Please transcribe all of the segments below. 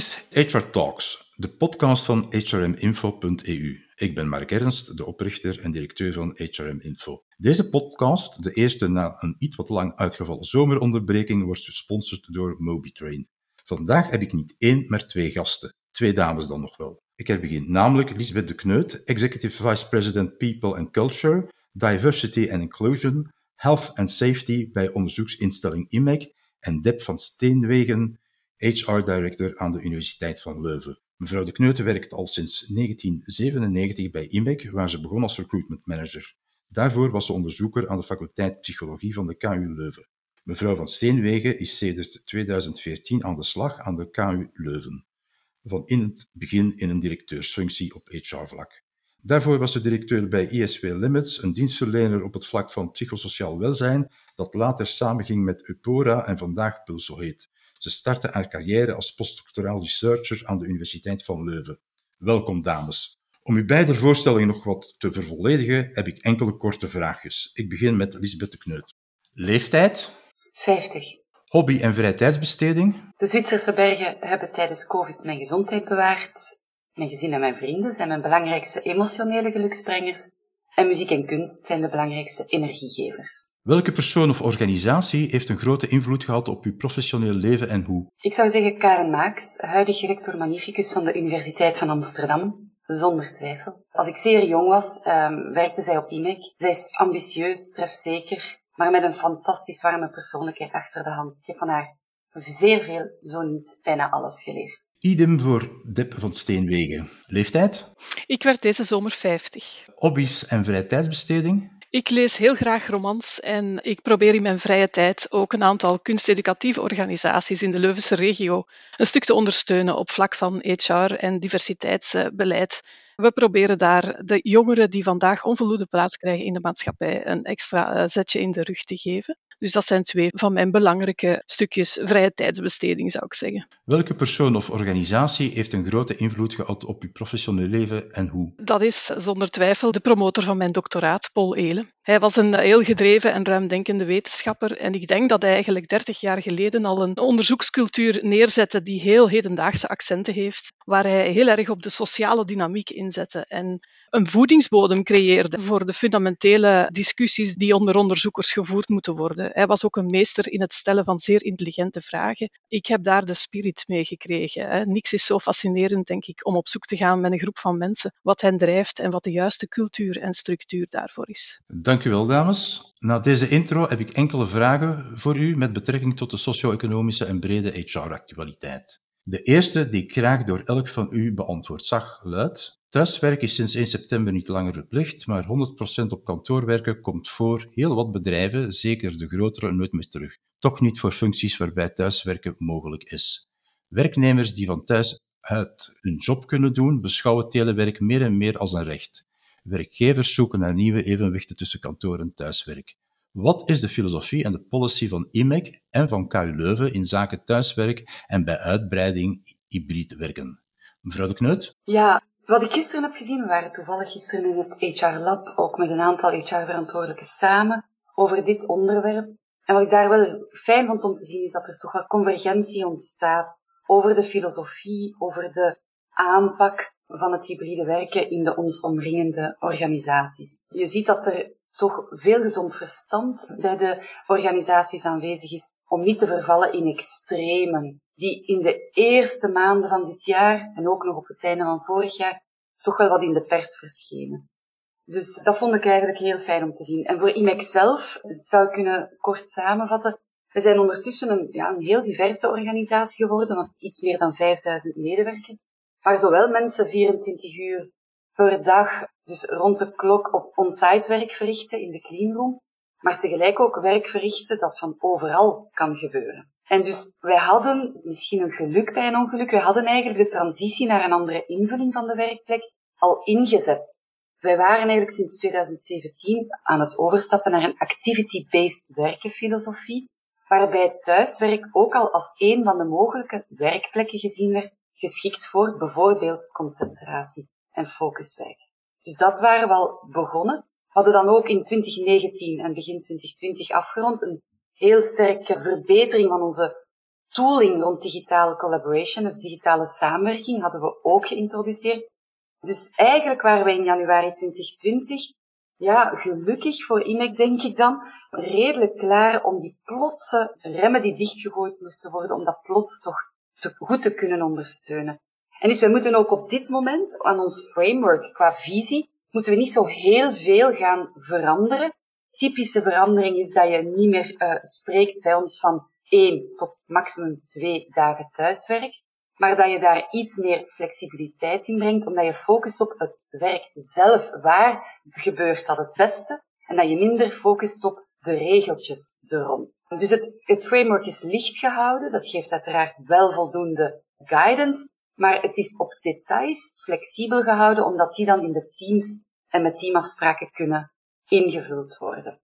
Is HR Talks, de podcast van hrminfo.eu. Ik ben Mark Ernst, de oprichter en directeur van HRM Info. Deze podcast, de eerste na een iets wat lang uitgevallen zomeronderbreking, wordt gesponsord door MobiTrain. Vandaag heb ik niet één, maar twee gasten. Twee dames dan nog wel. Ik heb begin namelijk Lisbeth de Kneut, Executive Vice President People and Culture, Diversity and Inclusion, Health and Safety bij onderzoeksinstelling IMEC en Deb van Steenwegen, HR Director aan de Universiteit van Leuven. Mevrouw de Kneuten werkt al sinds 1997 bij IMEC, waar ze begon als recruitment manager. Daarvoor was ze onderzoeker aan de faculteit Psychologie van de KU Leuven. Mevrouw van Steenwegen is sinds 2014 aan de slag aan de KU Leuven. Van in het begin in een directeursfunctie op HR-vlak. Daarvoor was ze directeur bij ISW Limits, een dienstverlener op het vlak van psychosociaal welzijn, dat later samenging met Upora en vandaag Pulso heet. Ze startte haar carrière als postdoctoraal researcher aan de Universiteit van Leuven. Welkom, dames. Om uw beide voorstellingen nog wat te vervolledigen, heb ik enkele korte vraagjes. Ik begin met Lisbeth de Kneut. Leeftijd? 50. Hobby- en vrije tijdsbesteding? De Zwitserse bergen hebben tijdens COVID mijn gezondheid bewaard. Mijn gezin en mijn vrienden zijn mijn belangrijkste emotionele geluksbrengers. En muziek en kunst zijn de belangrijkste energiegevers. Welke persoon of organisatie heeft een grote invloed gehad op uw professioneel leven en hoe? Ik zou zeggen Karen Maaks, huidig rector magnificus van de Universiteit van Amsterdam. Zonder twijfel. Als ik zeer jong was, um, werkte zij op IMEC. Zij is ambitieus, trefzeker, maar met een fantastisch warme persoonlijkheid achter de hand. Ik heb van haar zeer veel, zo niet bijna alles geleerd. Idem voor Deb van Steenwegen. Leeftijd? Ik werd deze zomer 50. Hobby's en vrije tijdsbesteding? Ik lees heel graag romans en ik probeer in mijn vrije tijd ook een aantal kunsteducatieve organisaties in de Leuvense regio een stuk te ondersteunen op vlak van HR en diversiteitsbeleid. We proberen daar de jongeren die vandaag onvoldoende plaats krijgen in de maatschappij een extra eh, zetje in de rug te geven. Dus dat zijn twee van mijn belangrijke stukjes vrije tijdsbesteding, zou ik zeggen. Welke persoon of organisatie heeft een grote invloed gehad op uw professioneel leven en hoe? Dat is zonder twijfel de promotor van mijn doctoraat, Paul Ehlen. Hij was een heel gedreven en ruimdenkende wetenschapper en ik denk dat hij eigenlijk 30 jaar geleden al een onderzoekscultuur neerzette die heel hedendaagse accenten heeft, waar hij heel erg op de sociale dynamiek inzette en een voedingsbodem creëerde voor de fundamentele discussies die onder onderzoekers gevoerd moeten worden. Hij was ook een meester in het stellen van zeer intelligente vragen. Ik heb daar de spirit mee gekregen. Niks is zo fascinerend, denk ik, om op zoek te gaan met een groep van mensen wat hen drijft en wat de juiste cultuur en structuur daarvoor is. Dank u wel, dames. Na deze intro heb ik enkele vragen voor u met betrekking tot de socio-economische en brede HR-actualiteit. De eerste die ik graag door elk van u beantwoord zag, luidt: Thuiswerk is sinds 1 september niet langer verplicht, maar 100% op kantoor werken komt voor heel wat bedrijven, zeker de grotere, nooit meer terug. Toch niet voor functies waarbij thuiswerken mogelijk is. Werknemers die van thuis uit hun job kunnen doen, beschouwen telewerk meer en meer als een recht. Werkgevers zoeken naar nieuwe evenwichten tussen kantoor en thuiswerk. Wat is de filosofie en de policy van IMEC en van KU Leuven in zaken thuiswerk en bij uitbreiding hybrid werken? Mevrouw de Kneut? Ja, wat ik gisteren heb gezien, we waren toevallig gisteren in het HR Lab, ook met een aantal HR-verantwoordelijken samen, over dit onderwerp. En wat ik daar wel fijn vond om te zien, is dat er toch wel convergentie ontstaat over de filosofie, over de aanpak van het hybride werken in de ons omringende organisaties. Je ziet dat er toch veel gezond verstand bij de organisaties aanwezig is om niet te vervallen in extremen die in de eerste maanden van dit jaar en ook nog op het einde van vorig jaar toch wel wat in de pers verschenen. Dus dat vond ik eigenlijk heel fijn om te zien. En voor IMEC zelf zou ik kunnen kort samenvatten. We zijn ondertussen een, ja, een heel diverse organisatie geworden, want iets meer dan 5000 medewerkers. Maar zowel mensen 24 uur per dag, dus rond de klok op on-site werk verrichten in de cleanroom, maar tegelijk ook werk verrichten dat van overal kan gebeuren. En dus wij hadden misschien een geluk bij een ongeluk. Wij hadden eigenlijk de transitie naar een andere invulling van de werkplek al ingezet. Wij waren eigenlijk sinds 2017 aan het overstappen naar een activity-based werkenfilosofie, waarbij thuiswerk ook al als een van de mogelijke werkplekken gezien werd, geschikt voor bijvoorbeeld concentratie en focuswerk. Dus dat waren we al begonnen. Hadden dan ook in 2019 en begin 2020 afgerond een heel sterke verbetering van onze tooling rond digitale collaboration, dus digitale samenwerking, hadden we ook geïntroduceerd. Dus eigenlijk waren wij in januari 2020, ja, gelukkig voor IMEC denk ik dan, redelijk klaar om die plotse remmen die dichtgegooid moesten worden, om dat plots toch goed te kunnen ondersteunen. En dus wij moeten ook op dit moment aan ons framework qua visie, moeten we niet zo heel veel gaan veranderen. Typische verandering is dat je niet meer uh, spreekt bij ons van één tot maximum twee dagen thuiswerk, maar dat je daar iets meer flexibiliteit in brengt, omdat je focust op het werk zelf. Waar gebeurt dat het beste? En dat je minder focust op de regeltjes er rond. Dus het, het framework is licht gehouden, dat geeft uiteraard wel voldoende guidance, maar het is op details flexibel gehouden, omdat die dan in de teams en met teamafspraken kunnen ingevuld worden.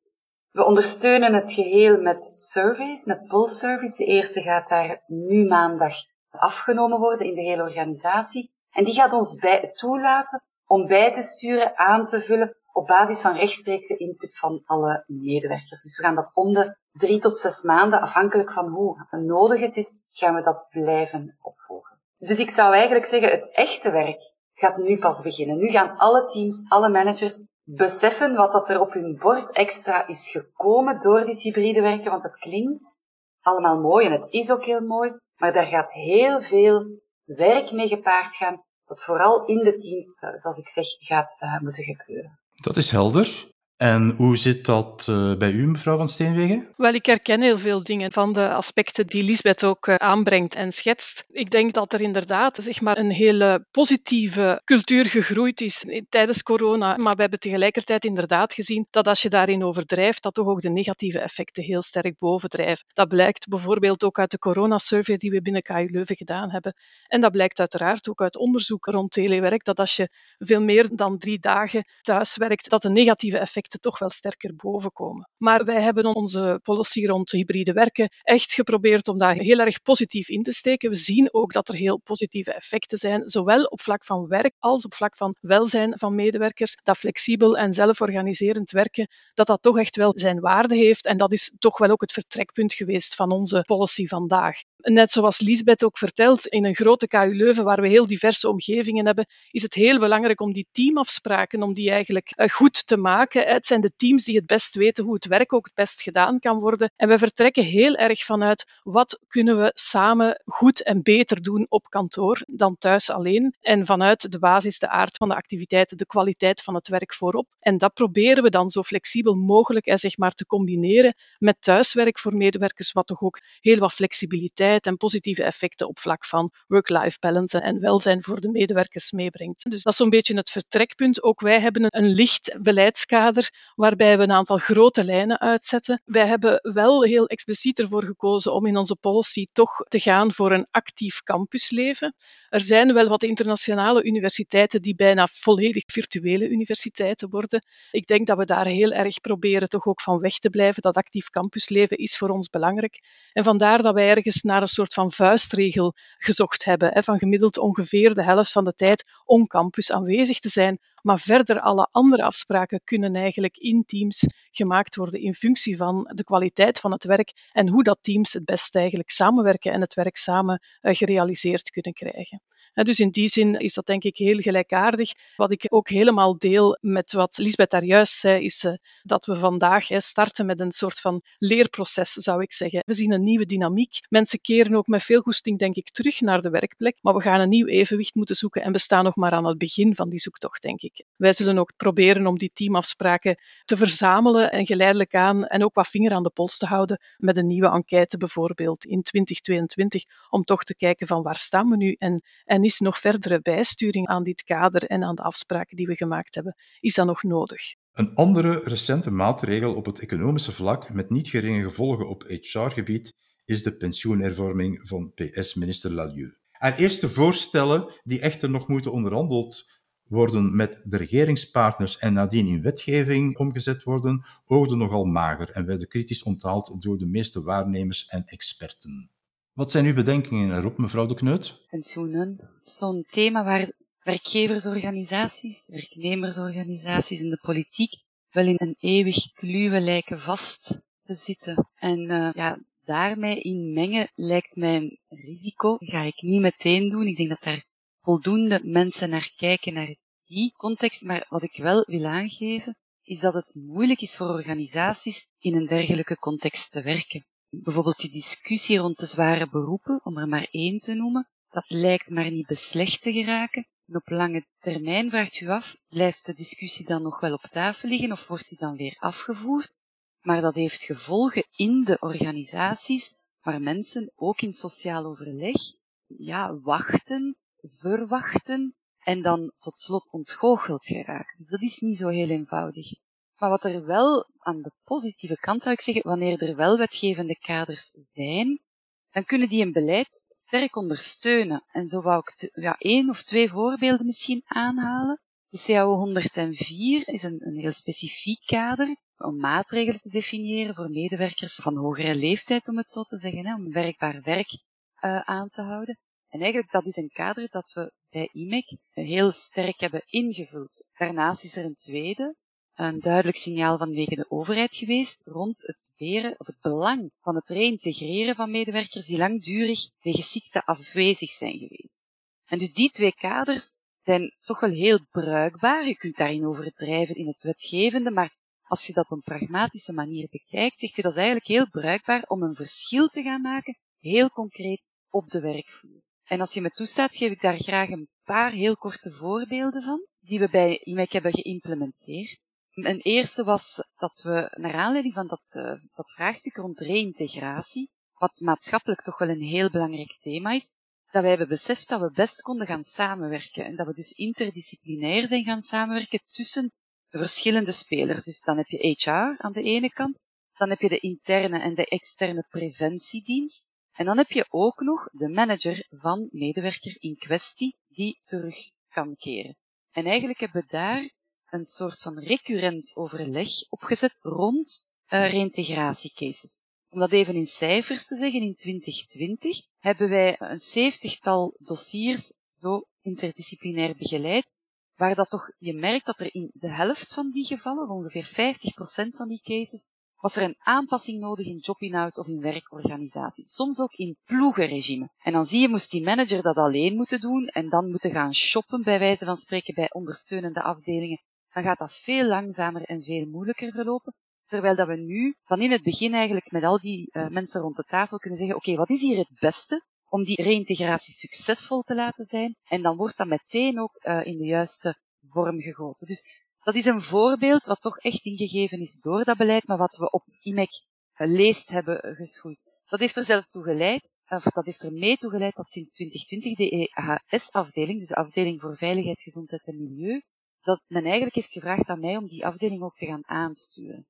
We ondersteunen het geheel met surveys, met pulse surveys. De eerste gaat daar nu maandag afgenomen worden in de hele organisatie. En die gaat ons bij, toelaten om bij te sturen, aan te vullen op basis van rechtstreekse input van alle medewerkers. Dus we gaan dat om de drie tot zes maanden, afhankelijk van hoe nodig het is, gaan we dat blijven opvolgen. Dus ik zou eigenlijk zeggen, het echte werk gaat nu pas beginnen. Nu gaan alle teams, alle managers beseffen wat dat er op hun bord extra is gekomen door dit hybride werken, want het klinkt allemaal mooi en het is ook heel mooi, maar daar gaat heel veel werk mee gepaard gaan, dat vooral in de teams, eh, zoals ik zeg, gaat uh, moeten gebeuren. Dat is helder. En hoe zit dat uh, bij u, mevrouw van Steenwegen? Wel, ik herken heel veel dingen van de aspecten die Lisbeth ook uh, aanbrengt en schetst. Ik denk dat er inderdaad zeg maar, een hele positieve cultuur gegroeid is tijdens corona. Maar we hebben tegelijkertijd inderdaad gezien dat als je daarin overdrijft, dat toch ook de negatieve effecten heel sterk bovendrijven. Dat blijkt bijvoorbeeld ook uit de corona-survey die we binnen KU Leuven gedaan hebben. En dat blijkt uiteraard ook uit onderzoek rond telewerk, dat als je veel meer dan drie dagen thuis werkt, dat de negatieve effecten toch wel sterker bovenkomen. Maar wij hebben onze policy rond hybride werken echt geprobeerd om daar heel erg positief in te steken. We zien ook dat er heel positieve effecten zijn, zowel op vlak van werk als op vlak van welzijn van medewerkers. Dat flexibel en zelforganiserend werken, dat dat toch echt wel zijn waarde heeft. En dat is toch wel ook het vertrekpunt geweest van onze policy vandaag. Net zoals Lisbeth ook vertelt, in een grote KU Leuven, waar we heel diverse omgevingen hebben, is het heel belangrijk om die teamafspraken, om die eigenlijk eh, goed te maken het zijn de teams die het best weten hoe het werk ook het best gedaan kan worden. En we vertrekken heel erg vanuit wat kunnen we samen goed en beter doen op kantoor dan thuis alleen. En vanuit de basis, de aard van de activiteiten, de kwaliteit van het werk voorop. En dat proberen we dan zo flexibel mogelijk en zeg maar, te combineren met thuiswerk voor medewerkers, wat toch ook heel wat flexibiliteit en positieve effecten op vlak van work-life balance en welzijn voor de medewerkers meebrengt. Dus dat is zo'n beetje het vertrekpunt. Ook wij hebben een licht beleidskader waarbij we een aantal grote lijnen uitzetten. Wij hebben wel heel expliciet ervoor gekozen om in onze policy toch te gaan voor een actief campusleven. Er zijn wel wat internationale universiteiten die bijna volledig virtuele universiteiten worden. Ik denk dat we daar heel erg proberen toch ook van weg te blijven. Dat actief campusleven is voor ons belangrijk. En vandaar dat wij ergens naar een soort van vuistregel gezocht hebben, van gemiddeld ongeveer de helft van de tijd om campus aanwezig te zijn maar verder alle andere afspraken kunnen eigenlijk in teams gemaakt worden in functie van de kwaliteit van het werk en hoe dat teams het best eigenlijk samenwerken en het werk samen eh, gerealiseerd kunnen krijgen. Dus in die zin is dat denk ik heel gelijkaardig. Wat ik ook helemaal deel met wat Lisbeth daar juist zei, is eh, dat we vandaag starten met een soort van leerproces, zou ik zeggen. We zien een nieuwe dynamiek. Mensen keren ook met veel goesting, denk ik, terug naar de werkplek, maar we gaan een nieuw evenwicht moeten zoeken en we staan nog maar aan het begin van die zoektocht, denk ik. Wij zullen ook proberen om die teamafspraken te verzamelen en geleidelijk aan en ook wat vinger aan de pols te houden met een nieuwe enquête bijvoorbeeld in 2022, om toch te kijken van waar staan we nu en, en is nog verdere bijsturing aan dit kader en aan de afspraken die we gemaakt hebben, is dat nog nodig? Een andere recente maatregel op het economische vlak met niet geringe gevolgen op HR-gebied is de pensioenhervorming van PS-minister Lalieu. Haar eerste voorstellen, die echter nog moeten onderhandeld worden met de regeringspartners en nadien in wetgeving omgezet worden, oogden nogal mager en werden kritisch onthaald door de meeste waarnemers en experten. Wat zijn uw bedenkingen erop, mevrouw de Kneut? Pensioenen. Zo'n thema waar werkgeversorganisaties, werknemersorganisaties en de politiek wel in een eeuwig kluwen lijken vast te zitten. En uh, ja, daarmee in mengen lijkt mij een risico. Dat ga ik niet meteen doen. Ik denk dat daar voldoende mensen naar kijken, naar die context. Maar wat ik wel wil aangeven, is dat het moeilijk is voor organisaties in een dergelijke context te werken. Bijvoorbeeld die discussie rond de zware beroepen, om er maar één te noemen, dat lijkt maar niet beslecht te geraken. En op lange termijn vraagt u af, blijft de discussie dan nog wel op tafel liggen of wordt die dan weer afgevoerd? Maar dat heeft gevolgen in de organisaties waar mensen ook in sociaal overleg ja, wachten, verwachten en dan tot slot ontgoocheld geraken. Dus dat is niet zo heel eenvoudig. Maar wat er wel aan de positieve kant zou ik zeggen, wanneer er wel wetgevende kaders zijn, dan kunnen die een beleid sterk ondersteunen. En zo wou ik ja, één of twee voorbeelden misschien aanhalen. De CAO 104 is een, een heel specifiek kader om maatregelen te definiëren voor medewerkers van hogere leeftijd, om het zo te zeggen, hè, om werkbaar werk uh, aan te houden. En eigenlijk dat is een kader dat we bij IMEC heel sterk hebben ingevuld. Daarnaast is er een tweede, een duidelijk signaal vanwege de overheid geweest rond het beren of het belang van het reïntegreren van medewerkers die langdurig wegens ziekte afwezig zijn geweest. En dus die twee kaders zijn toch wel heel bruikbaar. Je kunt daarin overdrijven in het wetgevende, maar als je dat op een pragmatische manier bekijkt, zegt je dat is eigenlijk heel bruikbaar om een verschil te gaan maken, heel concreet op de werkvloer. En als je me toestaat, geef ik daar graag een paar heel korte voorbeelden van, die we bij IMEC hebben geïmplementeerd. Een eerste was dat we, naar aanleiding van dat, uh, dat vraagstuk rond reïntegratie, wat maatschappelijk toch wel een heel belangrijk thema is, dat wij hebben beseft dat we best konden gaan samenwerken en dat we dus interdisciplinair zijn gaan samenwerken tussen de verschillende spelers. Dus dan heb je HR aan de ene kant, dan heb je de interne en de externe preventiedienst, en dan heb je ook nog de manager van medewerker in kwestie die terug kan keren. En eigenlijk hebben we daar een soort van recurrent overleg opgezet rond uh, reïntegratiecases. Om dat even in cijfers te zeggen, in 2020 hebben wij een zeventigtal dossiers zo interdisciplinair begeleid, waar dat toch, je merkt dat er in de helft van die gevallen, ongeveer 50% van die cases, was er een aanpassing nodig in jobinhoud of in werkorganisatie. Soms ook in ploegenregime. En dan zie je, moest die manager dat alleen moeten doen en dan moeten gaan shoppen, bij wijze van spreken, bij ondersteunende afdelingen. Dan gaat dat veel langzamer en veel moeilijker verlopen. Terwijl dat we nu van in het begin eigenlijk met al die uh, mensen rond de tafel kunnen zeggen, oké, wat is hier het beste om die reïntegratie succesvol te laten zijn? En dan wordt dat meteen ook uh, in de juiste vorm gegoten. Dus dat is een voorbeeld wat toch echt ingegeven is door dat beleid, maar wat we op IMEC geleest hebben geschoeid. Dat heeft er zelfs toe geleid, of dat heeft er mee toe geleid dat sinds 2020 de EHS-afdeling, dus de afdeling voor veiligheid, gezondheid en milieu, dat men eigenlijk heeft gevraagd aan mij om die afdeling ook te gaan aansturen.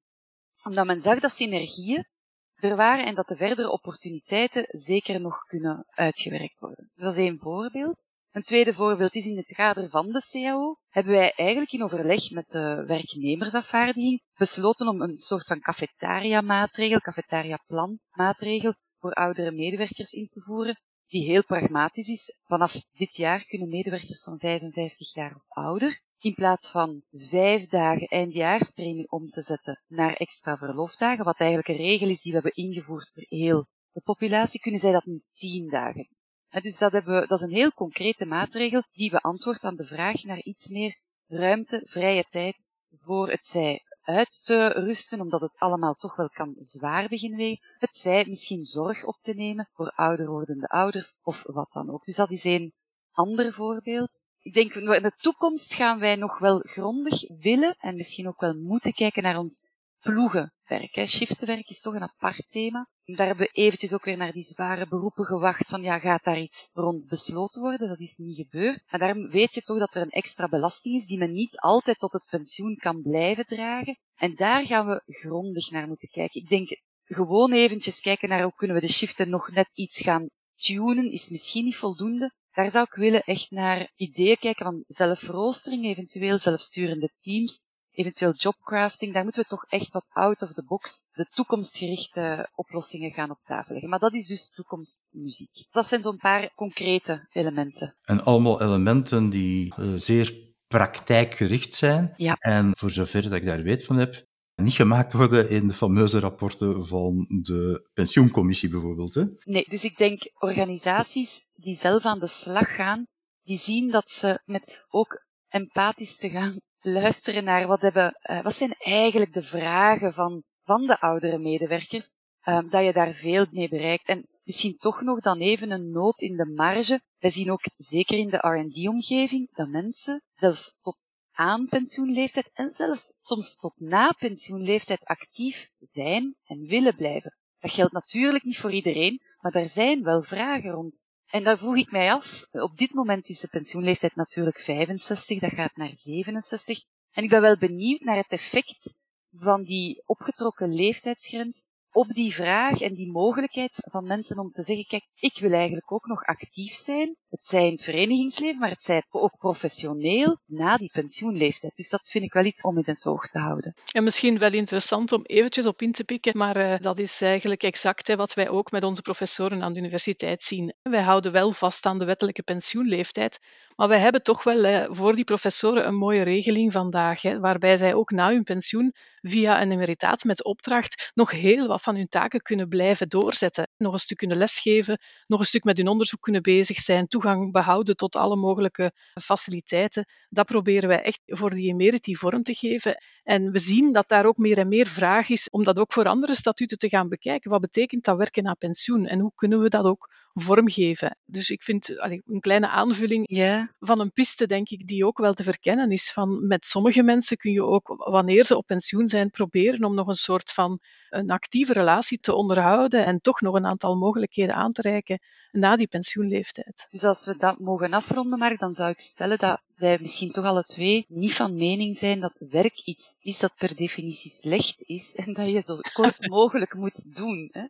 Omdat men zag dat synergieën er waren en dat de verdere opportuniteiten zeker nog kunnen uitgewerkt worden. Dus dat is één voorbeeld. Een tweede voorbeeld is in het kader van de CAO hebben wij eigenlijk in overleg met de werknemersafvaardiging besloten om een soort van cafetaria-maatregel, cafetaria-plan maatregel voor oudere medewerkers in te voeren, die heel pragmatisch is. Vanaf dit jaar kunnen medewerkers van 55 jaar of ouder in plaats van vijf dagen eindjaarspremie om te zetten naar extra verlofdagen, wat eigenlijk een regel is die we hebben ingevoerd voor heel de populatie, kunnen zij dat nu tien dagen dus dat, hebben we, dat is een heel concrete maatregel die beantwoordt aan de vraag naar iets meer ruimte, vrije tijd voor het zij uit te rusten, omdat het allemaal toch wel kan zwaar beginnen. Het zij misschien zorg op te nemen voor ouder wordende ouders of wat dan ook. Dus dat is een ander voorbeeld. Ik denk, in de toekomst gaan wij nog wel grondig willen en misschien ook wel moeten kijken naar ons ploegenwerk. Hè. Shiftenwerk is toch een apart thema. Daar hebben we eventjes ook weer naar die zware beroepen gewacht van ja, gaat daar iets rond besloten worden? Dat is niet gebeurd. Maar daarom weet je toch dat er een extra belasting is die men niet altijd tot het pensioen kan blijven dragen. En daar gaan we grondig naar moeten kijken. Ik denk gewoon eventjes kijken naar hoe kunnen we de shiften nog net iets gaan tunen, is misschien niet voldoende. Daar zou ik willen echt naar ideeën kijken van zelfroostering, eventueel zelfsturende teams, eventueel jobcrafting, daar moeten we toch echt wat out of the box, de toekomstgerichte oplossingen gaan op tafel leggen. Maar dat is dus toekomstmuziek. Dat zijn zo'n paar concrete elementen. En allemaal elementen die uh, zeer praktijkgericht zijn. Ja. En voor zover dat ik daar weet van heb, niet gemaakt worden in de fameuze rapporten van de pensioencommissie bijvoorbeeld. Hè? Nee, dus ik denk organisaties die zelf aan de slag gaan, die zien dat ze met ook empathisch te gaan luisteren naar wat, hebben, uh, wat zijn eigenlijk de vragen van, van de oudere medewerkers, uh, dat je daar veel mee bereikt. En misschien toch nog dan even een noot in de marge. Wij zien ook zeker in de R&D-omgeving dat mensen zelfs tot aan pensioenleeftijd en zelfs soms tot na pensioenleeftijd actief zijn en willen blijven. Dat geldt natuurlijk niet voor iedereen, maar er zijn wel vragen rond. En daar vroeg ik mij af, op dit moment is de pensioenleeftijd natuurlijk 65, dat gaat naar 67. En ik ben wel benieuwd naar het effect van die opgetrokken leeftijdsgrens op die vraag en die mogelijkheid van mensen om te zeggen, kijk, ik wil eigenlijk ook nog actief zijn. Het zij in het verenigingsleven, maar het zij ook professioneel na die pensioenleeftijd. Dus dat vind ik wel iets om in het oog te houden. En misschien wel interessant om eventjes op in te pikken, maar uh, dat is eigenlijk exact wat wij ook met onze professoren aan de universiteit zien. Wij houden wel vast aan de wettelijke pensioenleeftijd, maar wij hebben toch wel voor die professoren een mooie regeling vandaag, hè, waarbij zij ook na hun pensioen via een emeritaat met opdracht nog heel wat van hun taken kunnen blijven doorzetten. Nog een stuk kunnen lesgeven, nog een stuk met hun onderzoek kunnen bezig zijn, behouden tot alle mogelijke faciliteiten. Dat proberen wij echt voor die emeriti vorm te geven. En we zien dat daar ook meer en meer vraag is om dat ook voor andere statuten te gaan bekijken. Wat betekent dat werken na pensioen en hoe kunnen we dat ook vormgeven. Dus ik vind allee, een kleine aanvulling yeah. van een piste, denk ik, die ook wel te verkennen is. Van met sommige mensen kun je ook, wanneer ze op pensioen zijn, proberen om nog een soort van een actieve relatie te onderhouden en toch nog een aantal mogelijkheden aan te reiken na die pensioenleeftijd. Dus als we dat mogen afronden, Mark, dan zou ik stellen dat wij misschien toch alle twee niet van mening zijn dat werk iets is dat per definitie slecht is en dat je zo kort mogelijk moet doen. Hè?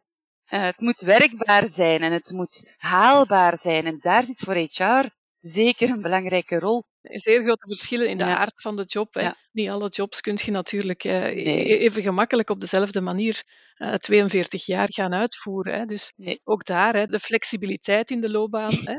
Uh, het moet werkbaar zijn en het moet haalbaar zijn. En daar zit voor HR zeker een belangrijke rol. Zeer grote verschillen in de ja. aard van de job. Ja. Niet alle jobs kun je natuurlijk uh, nee. even gemakkelijk op dezelfde manier uh, 42 jaar gaan uitvoeren. Hè. Dus nee. ook daar, hè, de flexibiliteit in de loopbaan hè,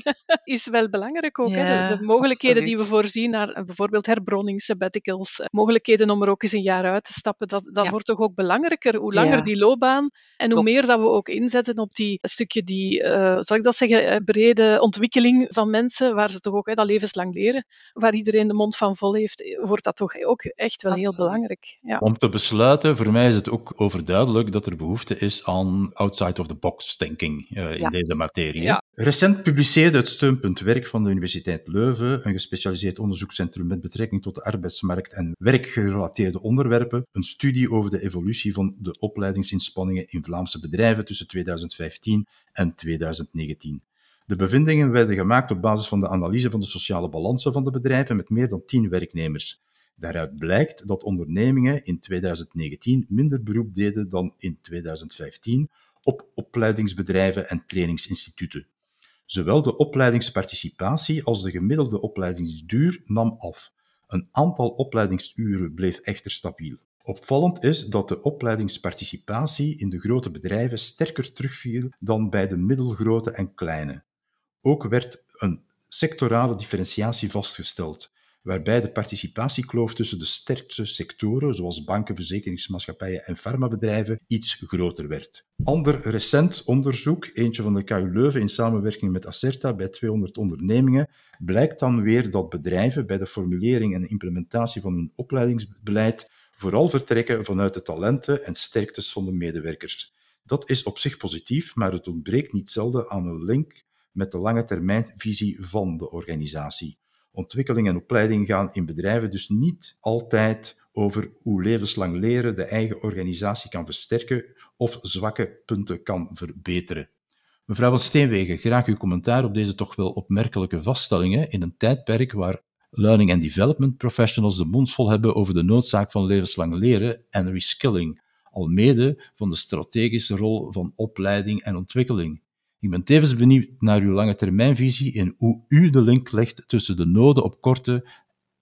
is wel belangrijk ook. Ja, hè. De, de, mogelijkheden absoluut. die we voorzien naar uh, bijvoorbeeld herbronning, sabbaticals, mogelijkheden om er ook eens een jaar uit te stappen, dat, dat wordt toch ook belangrijker. Hoe langer die loopbaan en hoe Klopt. meer dat we ook inzetten op die stukje die, uh, zal ik dat zeggen, brede ontwikkeling van mensen, waar ze toch ook hè, dat levenslang leren, waar iedereen de mond van vol heeft, wordt dat toch ook echt wel heel Absoluut. belangrijk. Ja. Om te besluiten, voor mij is het ook overduidelijk dat er behoefte is aan outside-of-the-box thinking uh, in Ja. deze materie. Ja. Recent publiceerde het steunpunt Werk van de Universiteit Leuven, een gespecialiseerd onderzoekscentrum met betrekking tot de arbeidsmarkt en werkgerelateerde onderwerpen, een studie over de evolutie van de opleidingsinspanningen in Vlaamse bedrijven tussen 2015 en 2019. De bevindingen werden gemaakt op basis van de analyse van de sociale balansen van de bedrijven met meer dan 10 werknemers. Daaruit blijkt dat ondernemingen in 2019 minder beroep deden dan in 2015 op opleidingsbedrijven en trainingsinstituten. Zowel de opleidingsparticipatie als de gemiddelde opleidingsduur nam af. Een aantal opleidingsuren bleef echter stabiel. Opvallend is dat de opleidingsparticipatie in de grote bedrijven sterker terugviel dan bij de middelgrote en kleine. Ook werd een sectorale differentiatie vastgesteld, waarbij de participatiekloof tussen de sterkste sectoren, zoals banken, verzekeringsmaatschappijen en farmabedrijven, iets groter werd. Ander recent onderzoek, eentje van de KU Leuven in samenwerking met Acerta bij 200 ondernemingen, blijkt dan weer dat bedrijven bij de formulering en implementatie van hun opleidingsbeleid vooral vertrekken vanuit de talenten en sterktes van de medewerkers. Dat is op zich positief, maar het ontbreekt niet zelden aan een link met de lange termijnvisie van de organisatie. Ontwikkeling en opleiding gaan in bedrijven dus niet altijd over hoe levenslang leren de eigen organisatie kan versterken of zwakke punten kan verbeteren. Mevrouw van Steenwegen, graag uw commentaar op deze toch wel opmerkelijke vaststellingen in een tijdperk waar learning and development professionals de mond vol hebben over de noodzaak van levenslang leren en reskilling, almede van de strategische rol van opleiding en ontwikkeling. Ik ben tevens benieuwd naar uw lange termijnvisie en hoe u de link legt tussen de noden op korte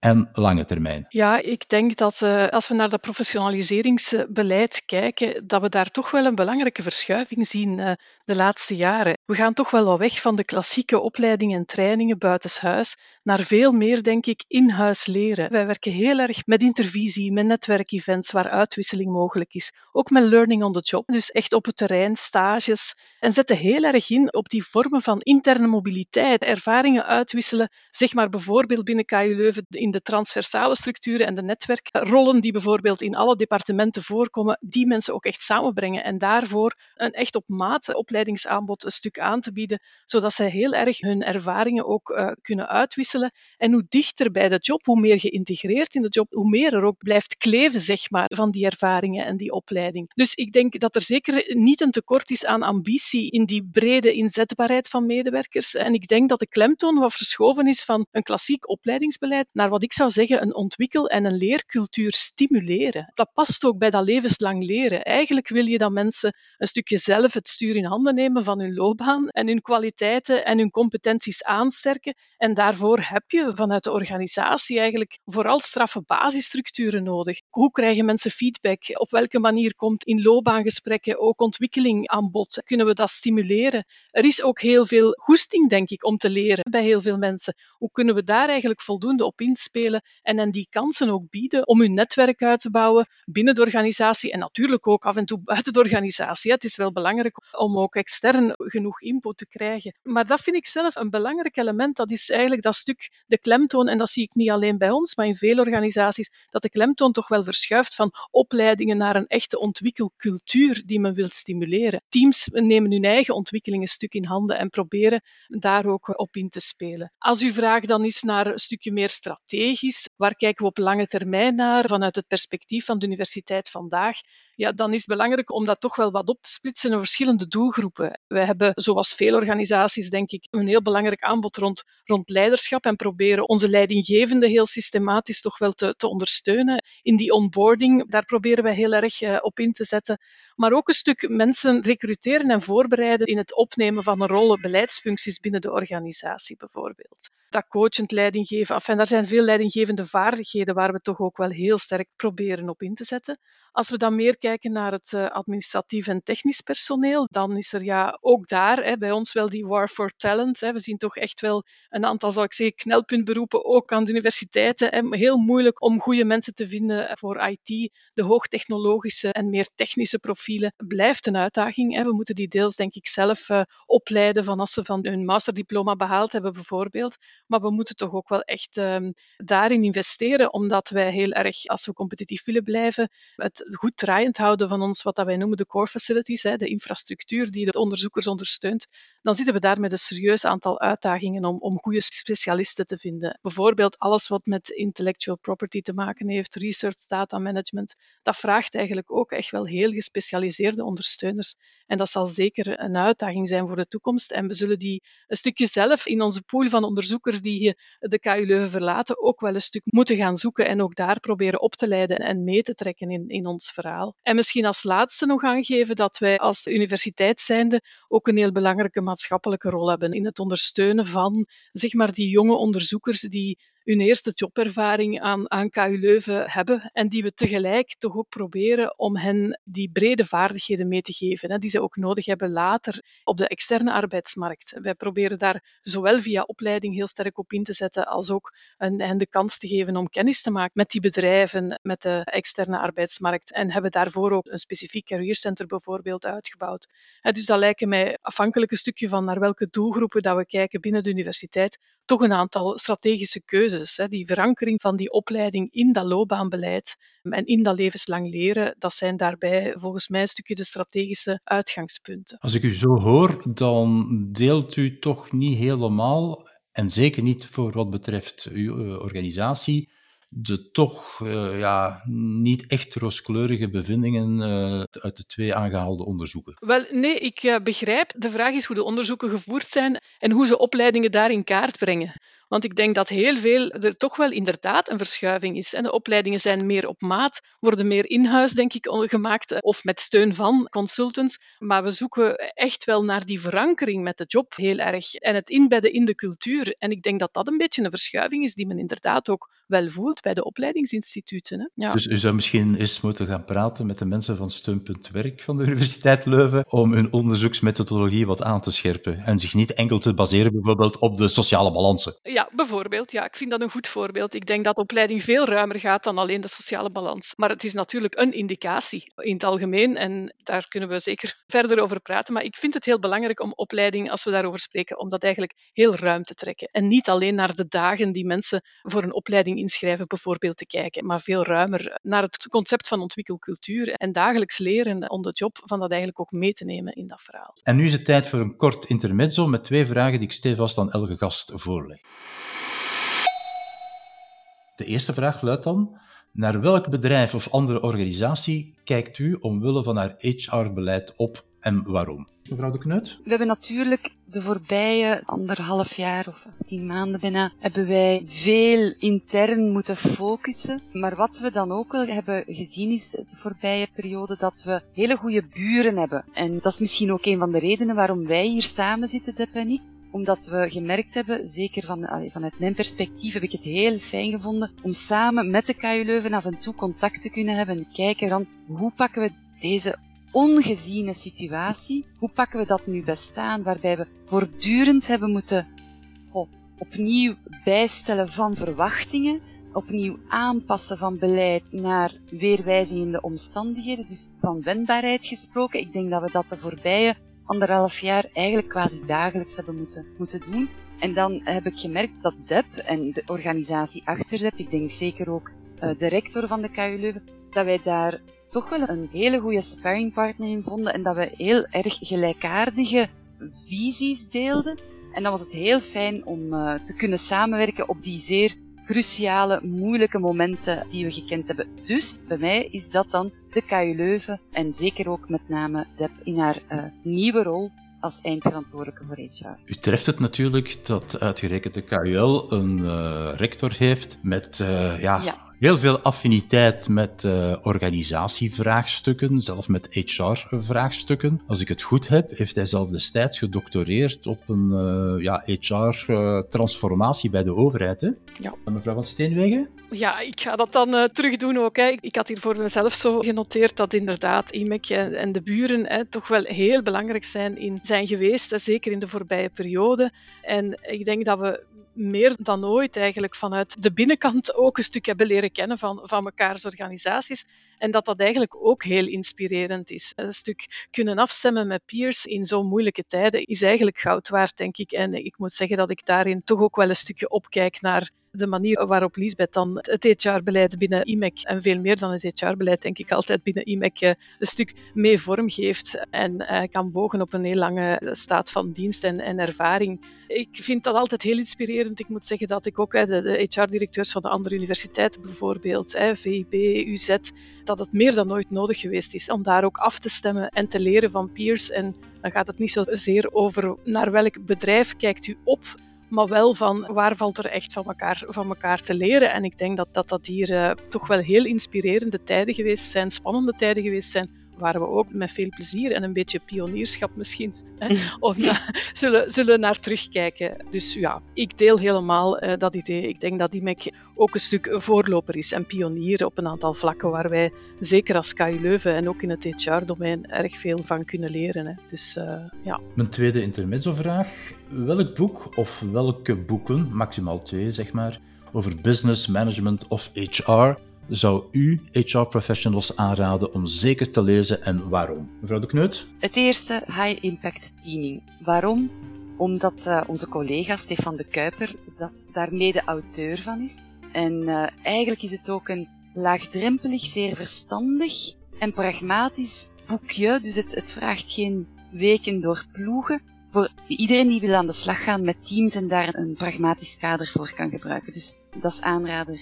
en lange termijn? Ja, ik denk dat uh, als we naar dat professionaliseringsbeleid kijken, dat we daar toch wel een belangrijke verschuiving zien uh, de laatste jaren. We gaan toch wel wat weg van de klassieke opleidingen en trainingen buitenshuis naar veel meer, denk ik, in-huis leren. Wij werken heel erg met intervisie, met netwerkevents waar uitwisseling mogelijk is. Ook met learning on the job, dus echt op het terrein, stages. En zetten heel erg in op die vormen van interne mobiliteit, ervaringen uitwisselen, zeg maar bijvoorbeeld binnen KU Leuven in de transversale structuren en de netwerkrollen die bijvoorbeeld in alle departementen voorkomen, die mensen ook echt samenbrengen en daarvoor een echt op maat opleidingsaanbod een stuk aan te bieden, zodat zij heel erg hun ervaringen ook uh, kunnen uitwisselen. En hoe dichter bij de job, hoe meer geïntegreerd in de job, hoe meer er ook blijft kleven, zeg maar, van die ervaringen en die opleiding. Dus ik denk dat er zeker niet een tekort is aan ambitie in die brede inzetbaarheid van medewerkers. En ik denk dat de klemtoon wat verschoven is van een klassiek opleidingsbeleid naar wat ik zou zeggen een ontwikkel- en een leercultuur stimuleren. Dat past ook bij dat levenslang leren. Eigenlijk wil je dat mensen een stukje zelf het stuur in handen nemen van hun loopbaan en hun kwaliteiten en hun competenties aansterken. En daarvoor heb je vanuit de organisatie eigenlijk vooral straffe basisstructuren nodig. Hoe krijgen mensen feedback? Op welke manier komt in loopbaangesprekken ook ontwikkeling aan bod? Kunnen we dat stimuleren? Er is ook heel veel goesting, denk ik, om te leren bij heel veel mensen. Hoe kunnen we daar eigenlijk voldoende op inspelen en hen die kansen ook bieden om hun netwerk uit te bouwen binnen de organisatie en natuurlijk ook af en toe buiten de organisatie. Het is wel belangrijk om ook extern genoeg input te krijgen. Maar dat vind ik zelf een belangrijk element. Dat is eigenlijk dat stuk de klemtoon, en dat zie ik niet alleen bij ons, maar in veel organisaties, dat de klemtoon toch wel verschuift van opleidingen naar een echte ontwikkelcultuur die men wil stimuleren. Teams nemen hun eigen ontwikkeling een stuk in handen en proberen daar ook op in te spelen. Als uw vraag dan is naar een stukje meer strategisch, waar kijken we op lange termijn naar vanuit het perspectief van de universiteit vandaag, ja, dan is het belangrijk om dat toch wel wat op te splitsen in verschillende doelgroepen. Wij hebben, zoals veel organisaties, denk ik, een heel belangrijk aanbod rond, rond leiderschap en proberen onze leidinggevende heel systematisch toch wel te, te ondersteunen. In die onboarding, daar proberen wij heel erg uh, op in te zetten. Maar ook een stuk mensen recruteren en voorbereiden in het opnemen van een rol, beleidsfuncties binnen de organisatie bijvoorbeeld. Dat coachend leidinggeven, enfin, daar zijn veel leidinggevende vaardigheden waar we toch ook wel heel sterk proberen op in te zetten. Als we dan meer kijken naar het uh, administratief en technisch personeel, dan is er ja ook daar hè, bij ons wel die war for talent. Hè. We zien toch echt wel een aantal, zou ik zeggen, knelpuntberoepen, ook aan de universiteiten. Heel moeilijk om goede mensen te vinden voor IT. De hoogtechnologische en meer technische profielen blijft een uitdaging. Hè. We moeten die deels, denk ik, zelf uh, opleiden van als ze van hun masterdiploma behaald hebben, bijvoorbeeld. Maar we moeten toch ook wel echt um, daarin investeren, omdat wij heel erg, als we competitief willen blijven, het goed draaiend houden van ons, wat wij noemen de core facilities, de infrastructuur die de onderzoekers ondersteunt, dan zitten we daar met een serieus aantal uitdagingen om, om goede specialisten te vinden. Bijvoorbeeld alles wat met intellectual property te maken heeft, research data management, dat vraagt eigenlijk ook echt wel heel gespecialiseerde ondersteuners. En dat zal zeker een uitdaging zijn voor de toekomst. En we zullen die een stukje zelf in onze pool van onderzoekers die de KU Leuven verlaten, ook wel een stuk moeten gaan zoeken en ook daar proberen op te leiden en mee te trekken in, in ons verhaal. En misschien als laatste nog aangeven dat wij als universiteit zijnde ook een heel belangrijke maatschappelijke rol hebben in het ondersteunen van zeg maar, die jonge onderzoekers die hun eerste jobervaring aan, aan KU Leuven hebben en die we tegelijk toch ook proberen om hen die brede vaardigheden mee te geven, hè, die ze ook nodig hebben later op de externe arbeidsmarkt. Wij proberen daar zowel via opleiding heel sterk op in te zetten, als ook hen de kans te geven om kennis te maken met die bedrijven, met de externe arbeidsmarkt. En hebben daarvoor ook een specifiek career center bijvoorbeeld uitgebouwd. Dus dat lijken mij afhankelijk een stukje van naar welke doelgroepen dat we kijken binnen de universiteit, toch een aantal strategische keuzes. Die verankering van die opleiding in dat loopbaanbeleid en in dat levenslang leren, dat zijn daarbij volgens mij een stukje de strategische uitgangspunten. Als ik u zo hoor, dan deelt u toch niet helemaal, en zeker niet voor wat betreft uw eh, organisatie, de toch uh, ja, niet echt rooskleurige bevindingen uh, uit de twee aangehaalde onderzoeken? Wel, nee, ik uh, begrijp. De vraag is hoe de onderzoeken gevoerd zijn en hoe ze opleidingen daar in kaart brengen. Want ik denk dat heel veel er toch wel inderdaad een verschuiving is. En de opleidingen zijn meer op maat, worden meer in-huis, denk ik, gemaakt of met steun van consultants. Maar we zoeken echt wel naar die verankering met de job heel erg en het inbedden in de cultuur. En ik denk dat dat een beetje een verschuiving is die men inderdaad ook wel voelt bij de opleidingsinstituten. Hè? Ja. Dus u zou misschien eens moeten gaan praten met de mensen van Steunpunt Werk van de Universiteit Leuven om hun onderzoeksmethodologie wat aan te scherpen en zich niet enkel te baseren bijvoorbeeld op de sociale balansen. Ja, bijvoorbeeld. Ja, ik vind dat een goed voorbeeld. Ik denk dat opleiding veel ruimer gaat dan alleen de sociale balans. Maar het is natuurlijk een indicatie in het algemeen en daar kunnen we zeker verder over praten. Maar ik vind het heel belangrijk om opleiding, als we daarover spreken, om dat eigenlijk heel ruim te trekken. En niet alleen naar de dagen die mensen voor een opleiding inschrijven, bijvoorbeeld te kijken, maar veel ruimer naar het concept van ontwikkelcultuur en dagelijks leren on the job, van dat eigenlijk ook mee te nemen in dat verhaal. En nu is het tijd voor een kort intermezzo met twee vragen die ik stevast aan elke gast voorleg. De eerste vraag luidt dan: naar welk bedrijf of andere organisatie kijkt u omwille van haar HR-beleid op en waarom? Mevrouw de Kneut? We hebben natuurlijk de voorbije anderhalf jaar of tien maanden bijna, hebben wij veel intern moeten focussen. Maar wat we dan ook wel hebben gezien is de voorbije periode dat we hele goede buren hebben. En dat is misschien ook een van de redenen waarom wij hier samen zitten, Deb en ik omdat we gemerkt hebben, zeker van, vanuit mijn perspectief heb ik het heel fijn gevonden, om samen met de KU Leuven af en toe contact te kunnen hebben en kijken dan hoe pakken we deze ongeziene situatie. Hoe pakken we dat nu bestaan, waarbij we voortdurend hebben moeten oh, opnieuw bijstellen van verwachtingen, opnieuw aanpassen van beleid naar weerwijzigende omstandigheden, dus van wendbaarheid gesproken. Ik denk dat we dat de voorbije anderhalf jaar eigenlijk quasi dagelijks hebben moeten, moeten doen. En dan heb ik gemerkt dat DEP en de organisatie achter DEP, ik denk zeker ook uh, de rector van de KU Leuven, dat wij daar toch wel een hele goede sparringpartner in vonden en dat we heel erg gelijkaardige visies deelden. En dan was het heel fijn om uh, te kunnen samenwerken op die zeer cruciale, moeilijke momenten die we gekend hebben. Dus bij mij is dat dan de KU Leuven en zeker ook met name Deb in haar uh, nieuwe rol als eindverantwoordelijke voor HR. U treft het natuurlijk dat uitgerekend de KUL een uh, rector heeft met uh, ja, ja, heel veel affiniteit met uh, organisatievraagstukken, zelf met HR-vraagstukken. Als ik het goed heb, heeft hij zelf destijds gedoctoreerd op een uh, ja, HR-transformatie bij de overheid. Hè? Ja. Mevrouw van Steenwegen? Ja, ik ga dat dan uh, terug doen ook. Hè. Ik had hier voor mezelf zo genoteerd dat inderdaad IMEC en de buren hè, toch wel heel belangrijk zijn, in, zijn geweest, hè, zeker in de voorbije periode. En ik denk dat we meer dan ooit eigenlijk vanuit de binnenkant ook een stuk hebben leren kennen van, van mekaars organisaties. En dat dat eigenlijk ook heel inspirerend is. Een stuk kunnen afstemmen met peers in zo'n moeilijke tijden is eigenlijk goud waard, denk ik. En ik moet zeggen dat ik daarin toch ook wel een stukje opkijk naar de manier waarop Lisbeth dan het HR-beleid binnen IMEC en veel meer dan het HR-beleid, denk ik altijd binnen IMEC, eh, een stuk mee vormgeeft en uh, kan bogen op een heel lange staat van dienst en, en, ervaring. Ik vind dat altijd heel inspirerend. Ik moet zeggen dat ik ook de, de HR-directeurs van de andere universiteiten bijvoorbeeld, VIB, UZ, dat het meer dan ooit nodig geweest is om daar ook af te stemmen en te leren van peers. En dan gaat het niet zozeer over naar welk bedrijf kijkt u op, maar wel van waar valt er echt van elkaar, van elkaar te leren. En ik denk dat dat, dat hier uh, toch wel heel inspirerende tijden geweest zijn, spannende tijden geweest zijn waar we ook met veel plezier en een beetje pionierschap misschien hè, of zullen, zullen naar terugkijken. Dus ja, ik deel helemaal uh, dat idee. Ik denk dat IMEC ook een stuk voorloper is en pionier op een aantal vlakken waar wij, zeker als KU Leuven en ook in het HR-domein, erg veel van kunnen leren. Hè. Dus uh, ja. Mijn tweede intermezzo-vraag. Welk boek of welke boeken, maximaal twee zeg maar, over business, management of HR zou u HR-professionals aanraden om zeker te lezen en waarom? Mevrouw de Kneut? Het eerste, High Impact Teaming. Waarom? Omdat uh, onze collega Stefan de Kuiper dat daar mede-auteur van is. En uh, eigenlijk is het ook een laagdrempelig, zeer verstandig en pragmatisch boekje. Dus het, het vraagt geen weken door ploegen. Voor iedereen die wil aan de slag gaan met teams en daar een pragmatisch kader voor kan gebruiken. Dus dat is aanrader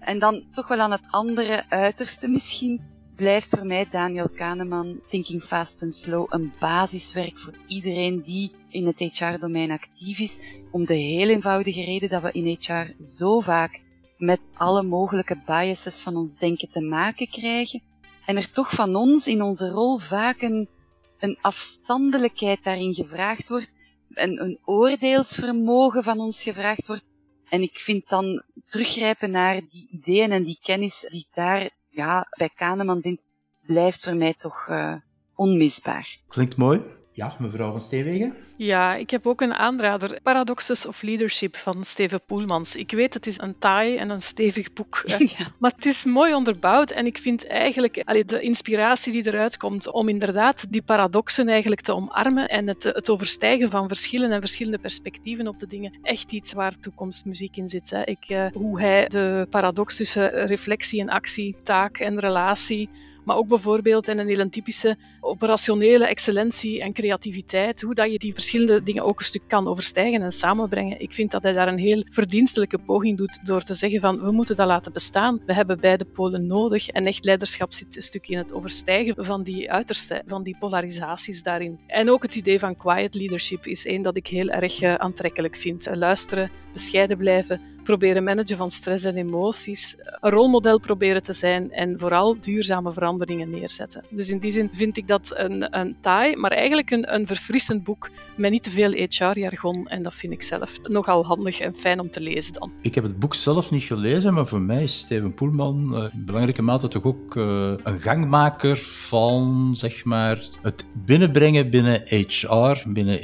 En dan toch wel aan het andere uiterste misschien blijft voor mij Daniel Kahneman Thinking Fast and Slow een basiswerk voor iedereen die in het HR-domein actief is. Om de heel eenvoudige reden dat we in HR zo vaak met alle mogelijke biases van ons denken te maken krijgen. En er toch van ons in onze rol vaak een afstandelijkheid daarin gevraagd wordt. En een oordeelsvermogen van ons gevraagd wordt. En ik vind dan teruggrijpen naar die ideeën en die kennis die ik daar ja, bij Kahneman vind, blijft voor mij toch uh, onmisbaar. Klinkt mooi. Ja, mevrouw van Steenwegen? Ja, ik heb ook een aanrader. Paradoxes of Leadership van Steven Poelmans. Ik weet, het is een taai en een stevig boek. Ja. Maar het is mooi onderbouwd en ik vind eigenlijk allee, de inspiratie die eruit komt om inderdaad die paradoxen eigenlijk te omarmen en het, het overstijgen van verschillen en verschillende perspectieven op de dingen echt iets waar toekomstmuziek in zit. Hè. Ik, uh, hoe hij de paradox tussen reflectie en actie, taak en relatie maar ook bijvoorbeeld in een hele typische operationele excellentie en creativiteit, hoe dat je die verschillende dingen ook een stuk kan overstijgen en samenbrengen. Ik vind dat hij daar een heel verdienstelijke poging doet door te zeggen van we moeten dat laten bestaan. We hebben beide polen nodig en echt leiderschap zit een stuk in het overstijgen van die uiterste, van die polarisaties daarin. En ook het idee van quiet leadership is één dat ik heel erg eh, aantrekkelijk vind. Luisteren, bescheiden blijven, proberen managen van stress en emoties, een rolmodel proberen te zijn en vooral duurzame veranderingen neerzetten. Dus in die zin vind ik dat een, een taai, maar eigenlijk een, een verfrissend boek met niet te veel HR-jargon en dat vind ik zelf nogal handig en fijn om te lezen dan. Ik heb het boek zelf niet gelezen, maar voor mij is Steven Poelman uh, in belangrijke mate toch ook uh, een gangmaker van zeg maar, het binnenbrengen binnen HR, binnen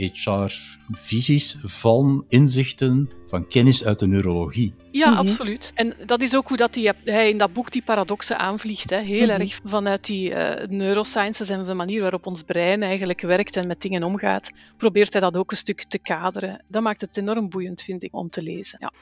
HR-visies van inzichten van kennis uit de neurologie. Ja, mhm. absoluut. En dat is ook hoe dat hij, hij in dat boek die paradoxen aanvliegt. Hè. Heel mhm. erg vanuit die uh, neurosciences en de manier waarop ons brein eigenlijk werkt en met dingen omgaat, probeert hij dat ook een stuk te kaderen. Dat maakt het enorm boeiend, vind ik, om te lezen. Ja.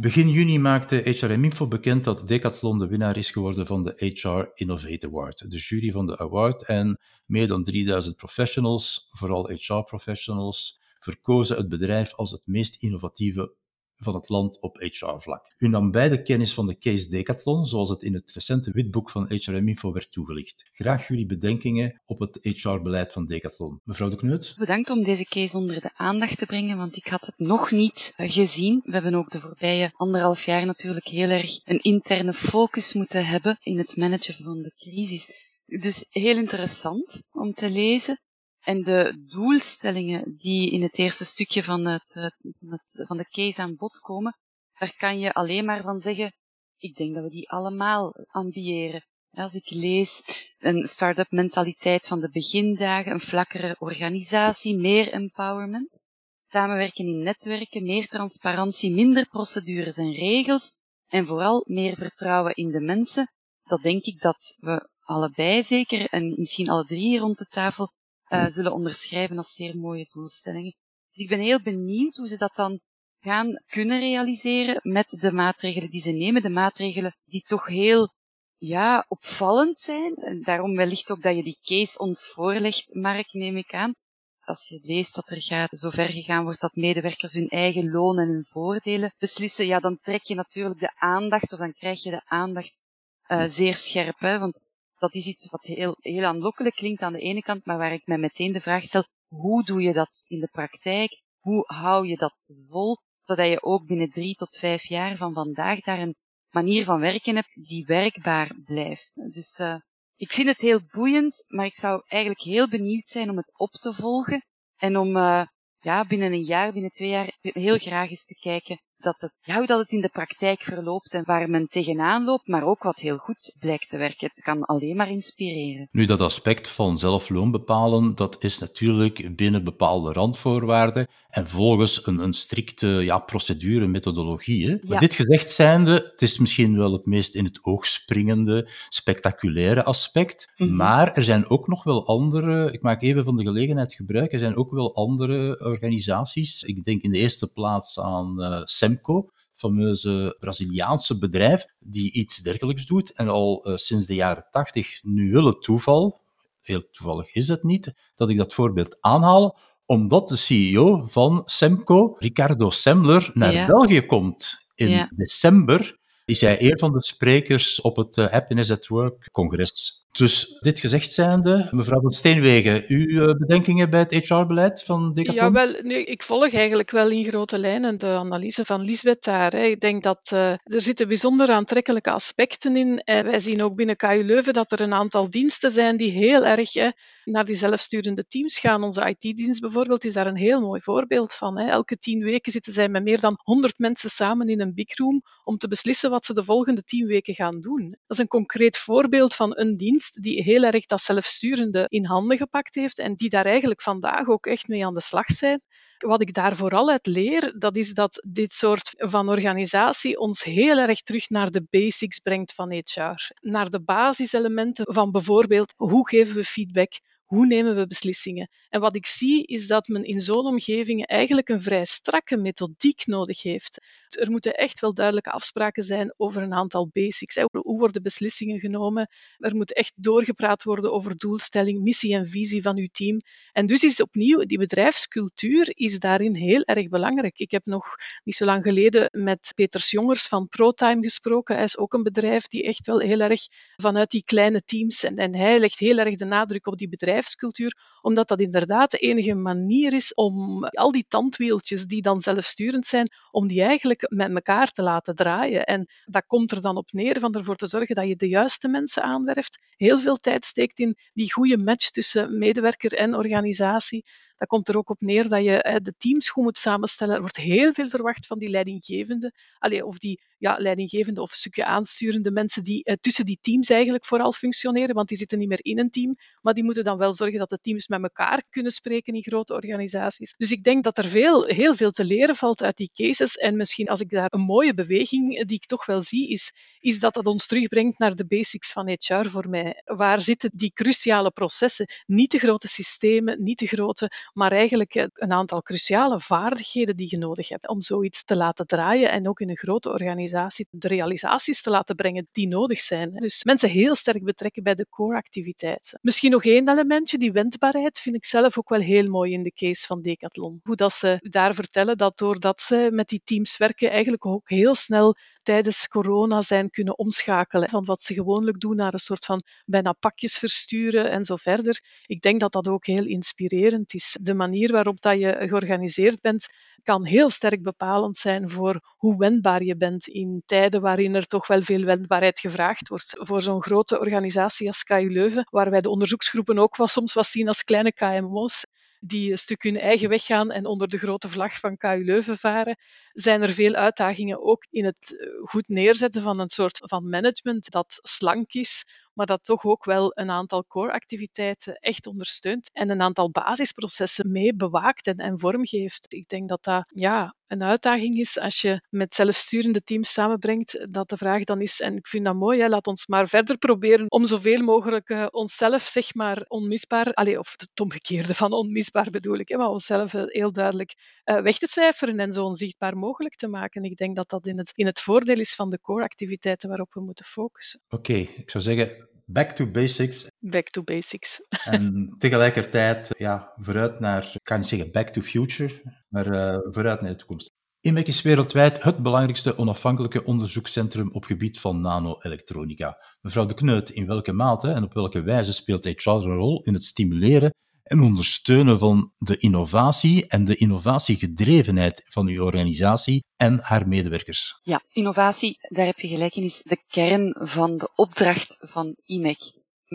Begin juni maakte HRM Info bekend dat Decathlon de winnaar is geworden van de HR Innovate Award. De jury van de award en meer dan 3000 professionals, vooral HR-professionals, verkozen het bedrijf als het meest innovatieve van het land op HR-vlak. U nam beide kennis van de case Decathlon, zoals het in het recente witboek van HRM Info werd toegelicht. Graag jullie bedenkingen op het HR-beleid van Decathlon. Mevrouw de Kneut? Bedankt om deze case onder de aandacht te brengen, want ik had het nog niet gezien. We hebben ook de voorbije anderhalf jaar natuurlijk heel erg een interne focus moeten hebben in het managen van de crisis. Dus heel interessant om te lezen. En de doelstellingen die in het eerste stukje van, het, eh, van, het, van de case aan bod komen, daar kan je alleen maar van zeggen, ik denk dat we die allemaal ambiëren. Als ik lees een start-up mentaliteit van de begindagen, een vlakkere organisatie, meer empowerment, samenwerken in netwerken, meer transparantie, minder procedures en regels en vooral meer vertrouwen in de mensen, dat denk ik dat we allebei zeker en misschien alle drie rond de tafel uh, zullen onderschrijven als zeer mooie doelstellingen. Dus ik ben heel benieuwd hoe ze dat dan gaan kunnen realiseren met de maatregelen die ze nemen. De maatregelen die toch heel ja, opvallend zijn. En daarom wellicht ook dat je die case ons voorlegt, Mark, neem ik aan. Als je leest dat er gaat, zo ver gegaan wordt dat medewerkers hun eigen loon en hun voordelen beslissen, ja, dan trek je natuurlijk de aandacht, of dan krijg je de aandacht uh, zeer scherp. Hè? Want dat is iets wat heel, heel aanlokkelijk klinkt aan de ene kant, maar waar ik mij meteen de vraag stel, hoe doe je dat in de praktijk? Hoe hou je dat vol, zodat je ook binnen drie tot vijf jaar van vandaag daar een manier van werken hebt die werkbaar blijft. Dus uh, ik vind het heel boeiend, maar ik zou eigenlijk heel benieuwd zijn om het op te volgen en om uh, ja, binnen een jaar, binnen twee jaar heel graag eens te kijken dat het, ja, hoe dat het in de praktijk verloopt en waar men tegenaan loopt, maar ook wat heel goed blijkt te werken. Het kan alleen maar inspireren. Nu, dat aspect van zelfloon bepalen, dat is natuurlijk binnen bepaalde randvoorwaarden en volgens een, een strikte ja, procedure, methodologie. Hè? Maar dit gezegd zijnde, het is misschien wel het meest in het oog springende, spectaculaire aspect, mhm. maar er zijn ook nog wel andere, ik maak even van de gelegenheid gebruik, er zijn ook wel andere organisaties. Ik denk in de eerste plaats aan uh, Semco, fameuze Braziliaanse bedrijf, die iets dergelijks doet. En al uh, sinds de jaren tachtig, nu wil het toeval, heel toevallig is het niet, dat ik dat voorbeeld aanhaal, omdat de CEO van Semco, Ricardo Semler, naar België komt in december is hij een van de sprekers op het Happiness at Work congres. Dus dit gezegd zijnde, mevrouw van Steenwegen, uw bedenkingen bij het HR-beleid van Decathlon? Ja, wel, nu, ik volg eigenlijk wel in grote lijnen de analyse van Lisbeth daar. Ik denk dat uh, er zitten bijzonder aantrekkelijke aspecten in. En wij zien ook binnen KU Leuven dat er een aantal diensten zijn die heel erg hè, naar die zelfsturende teams gaan. Onze IT-dienst bijvoorbeeld is daar een heel mooi voorbeeld van. Hè. Elke tien weken zitten zij met meer dan 100 mensen samen in een big room om te beslissen wat ze de volgende tien weken gaan doen. Dat is een concreet voorbeeld van een dienst die heel erg dat zelfsturende in handen gepakt heeft en die daar eigenlijk vandaag ook echt mee aan de slag zijn. Wat ik daar vooral uit leer, dat is dat dit soort van organisatie ons heel erg terug naar de basics brengt van HR. Naar de basiselementen van bijvoorbeeld hoe geven we feedback, hoe nemen we beslissingen? En wat ik zie is dat men in zo'n omgeving eigenlijk een vrij strakke methodiek nodig heeft. Er moeten echt wel duidelijke afspraken zijn over een aantal basics. Hoe worden beslissingen genomen? Er moet echt doorgepraat worden over doelstelling, missie en visie van uw team. En dus is opnieuw die bedrijfscultuur is daarin heel erg belangrijk. Ik heb nog niet zo lang geleden met Peters Jongers van ProTime gesproken. Hij is ook een bedrijf die echt wel heel erg vanuit die kleine teams en, en hij legt heel erg de nadruk op die bedrijf bedrijfscultuur, omdat dat inderdaad de enige manier is om al die tandwieltjes die dan zelfsturend zijn, om die eigenlijk met elkaar te laten draaien. En dat komt er dan op neer van ervoor te zorgen dat je de juiste mensen aanwerft, heel veel tijd steekt in die goede match tussen medewerker en organisatie. Dat komt er ook op neer dat je de teams goed moet samenstellen. Er wordt heel veel verwacht van die leidinggevende, Allee, of die ja, leidinggevende of een stukje aansturende mensen die eh, tussen die teams eigenlijk vooral functioneren, want die zitten niet meer in een team, maar die moeten dan wel zorgen dat de teams met elkaar kunnen spreken in grote organisaties. Dus ik denk dat er veel, heel veel te leren valt uit die cases. En misschien als ik daar een mooie beweging die ik toch wel zie, is, is dat dat ons terugbrengt naar de basics van HR voor mij. Waar zitten die cruciale processen? Niet de grote systemen, niet de grote, maar eigenlijk een aantal cruciale vaardigheden die je nodig hebt om zoiets te laten draaien en ook in een grote organisatie de realisaties te laten brengen die nodig zijn. Dus mensen heel sterk betrekken bij de core activiteiten. Misschien nog één elementje, die wendbaarheid, vind ik zelf ook wel heel mooi in de case van Decathlon. Hoe dat ze daar vertellen dat doordat ze met die teams werken, eigenlijk ook heel snel tijdens corona zijn kunnen omschakelen van wat ze gewoonlijk doen naar een soort van bijna pakjes versturen en zo verder. Ik denk dat dat ook heel inspirerend is. De manier waarop dat je georganiseerd bent, kan heel sterk bepalend zijn voor hoe wendbaar je bent in tijden waarin er toch wel veel wendbaarheid gevraagd wordt. Voor zo'n grote organisatie als KU Leuven, waar wij de onderzoeksgroepen ook wel soms wat zien als kleine KMO's, die een stuk hun eigen weg gaan en onder de grote vlag van KU Leuven varen, zijn er veel uitdagingen ook in het eh, goed neerzetten van een soort van management dat slank is, maar dat toch ook wel een aantal core-activiteiten echt ondersteunt en een aantal basisprocessen mee bewaakt en, vormgeeft. Ik denk dat dat ja, een uitdaging is als je met zelfsturende teams samenbrengt, dat de vraag dan is, en ik vind dat mooi, hè, laat ons maar verder proberen om zoveel mogelijk uh, onszelf, zeg maar, onmisbaar, allez, of het omgekeerde van onmisbaar bedoel ik, hè, maar onszelf uh, heel duidelijk uh, weg te cijferen en zo onzichtbaar mogelijk te maken. Ik denk dat dat in het, in het voordeel is van de core-activiteiten waarop we moeten focussen. Oké, ik zou zeggen, back to basics. Back to basics. En tegelijkertijd, ja, vooruit naar, ik kan niet zeggen back to future, maar uh, vooruit naar de toekomst. IMEC is wereldwijd het belangrijkste onafhankelijke onderzoekscentrum op gebied van nanoelektronica. Mevrouw de Kneut, in welke mate en op welke wijze speelt HR een rol in het stimuleren en ondersteunen van de innovatie en de innovatiegedrevenheid van uw organisatie en haar medewerkers. Ja, innovatie, daar heb je gelijk in, is de kern van de opdracht van IMEC.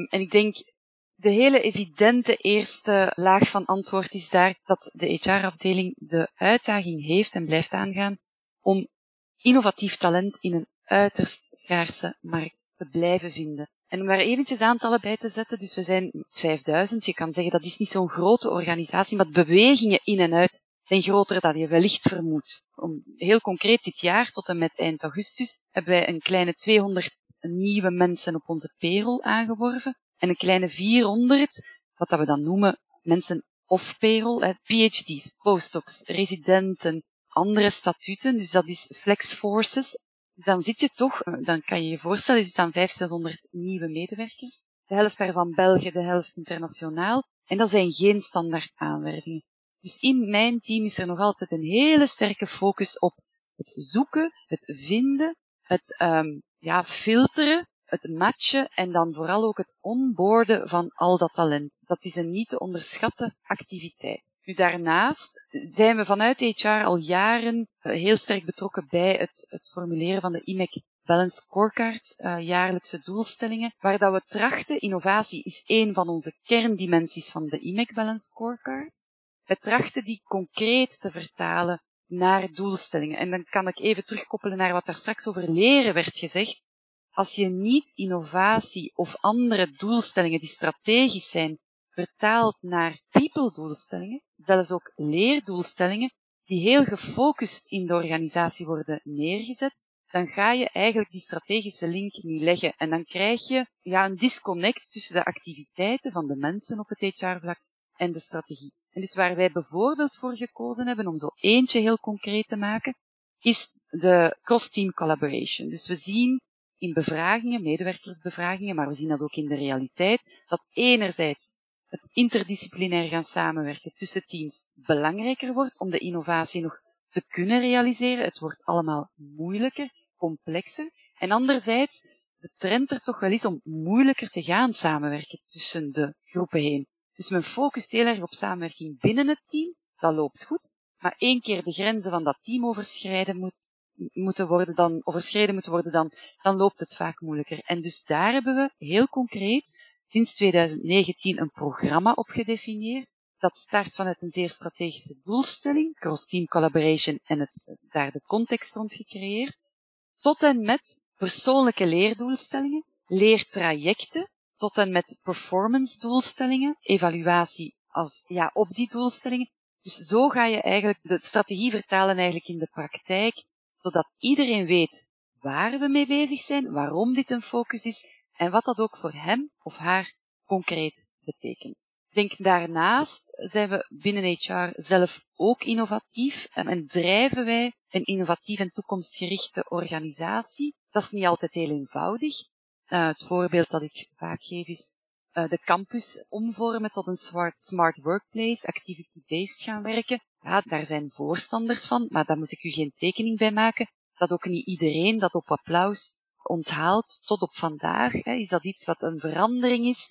En ik denk, de hele evidente eerste laag van antwoord is daar dat de HR-afdeling de uitdaging heeft en blijft aangaan om innovatief talent in een uiterst schaarse markt te blijven vinden. En om daar eventjes aantallen bij te zetten, dus we zijn 5000, je kan zeggen dat is niet zo'n grote organisatie, maar bewegingen in en uit zijn groter dan je wellicht vermoedt. Om heel concreet dit jaar, tot en met eind augustus, hebben wij een kleine 200 nieuwe mensen op onze payroll aangeworven en een kleine 400, wat dat we dan noemen, mensen off payroll, PhD's, postdocs, residenten, andere statuten, dus dat is flex forces, dus dan zit je toch, eh, dan kan je je voorstellen, je zit aan 500, 600 nieuwe medewerkers. De helft daarvan België, de helft internationaal. En dat zijn geen standaard aanwervingen. Dus in mijn team is er nog altijd een hele sterke focus op het zoeken, het vinden, het um, ja, filteren, het matchen en dan vooral ook het onboorden van al dat talent. Dat is een niet te onderschatten activiteit. Nu, daarnaast zijn we vanuit HR al jaren uh, heel sterk betrokken bij het, het formuleren van de IMEC Balance Scorecard, uh, jaarlijkse doelstellingen, waar dat we trachten, innovatie is één van onze kerndimensies van de IMEC Balance Scorecard, we trachten die concreet te vertalen naar doelstellingen. En dan kan ik even terugkoppelen naar wat daar straks over leren werd gezegd. Als je niet innovatie of andere doelstellingen die strategisch zijn, vertaalt naar people-doelstellingen, zelfs ook leerdoelstellingen, die heel gefocust in de organisatie worden neergezet, dan ga je eigenlijk die strategische link niet leggen. En dan krijg je ja, een disconnect tussen de activiteiten van de mensen op het HR-vlak en de strategie. En dus waar wij bijvoorbeeld voor gekozen hebben, om zo eentje heel concreet te maken, is de cross-team collaboration. Dus we zien in bevragingen, medewerkersbevragingen, maar we zien dat ook in de realiteit, dat enerzijds het interdisciplinair gaan samenwerken tussen teams belangrijker wordt om de innovatie nog te kunnen realiseren. Het wordt allemaal moeilijker, complexer. En anderzijds de trend er toch wel is om moeilijker te gaan samenwerken tussen de groepen heen. Dus men focust heel erg op samenwerking binnen het team. Dat loopt goed. Maar één keer de grenzen van dat team overschrijden moet, moeten worden dan, overschreden moeten worden, dan, dan loopt het vaak moeilijker. En dus daar hebben we heel concreet sinds 2019 een programma op gedefinieerd. Dat start vanuit een zeer strategische doelstelling, cross-team collaboration en het, daar de context rond gecreëerd, tot en met persoonlijke leerdoelstellingen, leertrajecten, tot en met performance doelstellingen, evaluatie als, ja, op die doelstellingen. Dus zo ga je eigenlijk de strategie vertalen eigenlijk in de praktijk, zodat iedereen weet waar we mee bezig zijn, waarom dit een focus is en wat dat ook voor hem of haar concreet betekent. Denk daarnaast zijn we binnen HR zelf ook innovatief en drijven wij een innovatief en toekomstgerichte organisatie. Dat is niet altijd heel eenvoudig. Uh, het voorbeeld dat ik vaak geef is de campus omvormen tot een smart, smart workplace, activity-based gaan werken. Ja, daar zijn voorstanders van, maar daar moet ik u geen tekening bij maken. Dat ook niet iedereen dat op applaus onthaalt tot op vandaag. Hè, is dat iets wat een verandering is,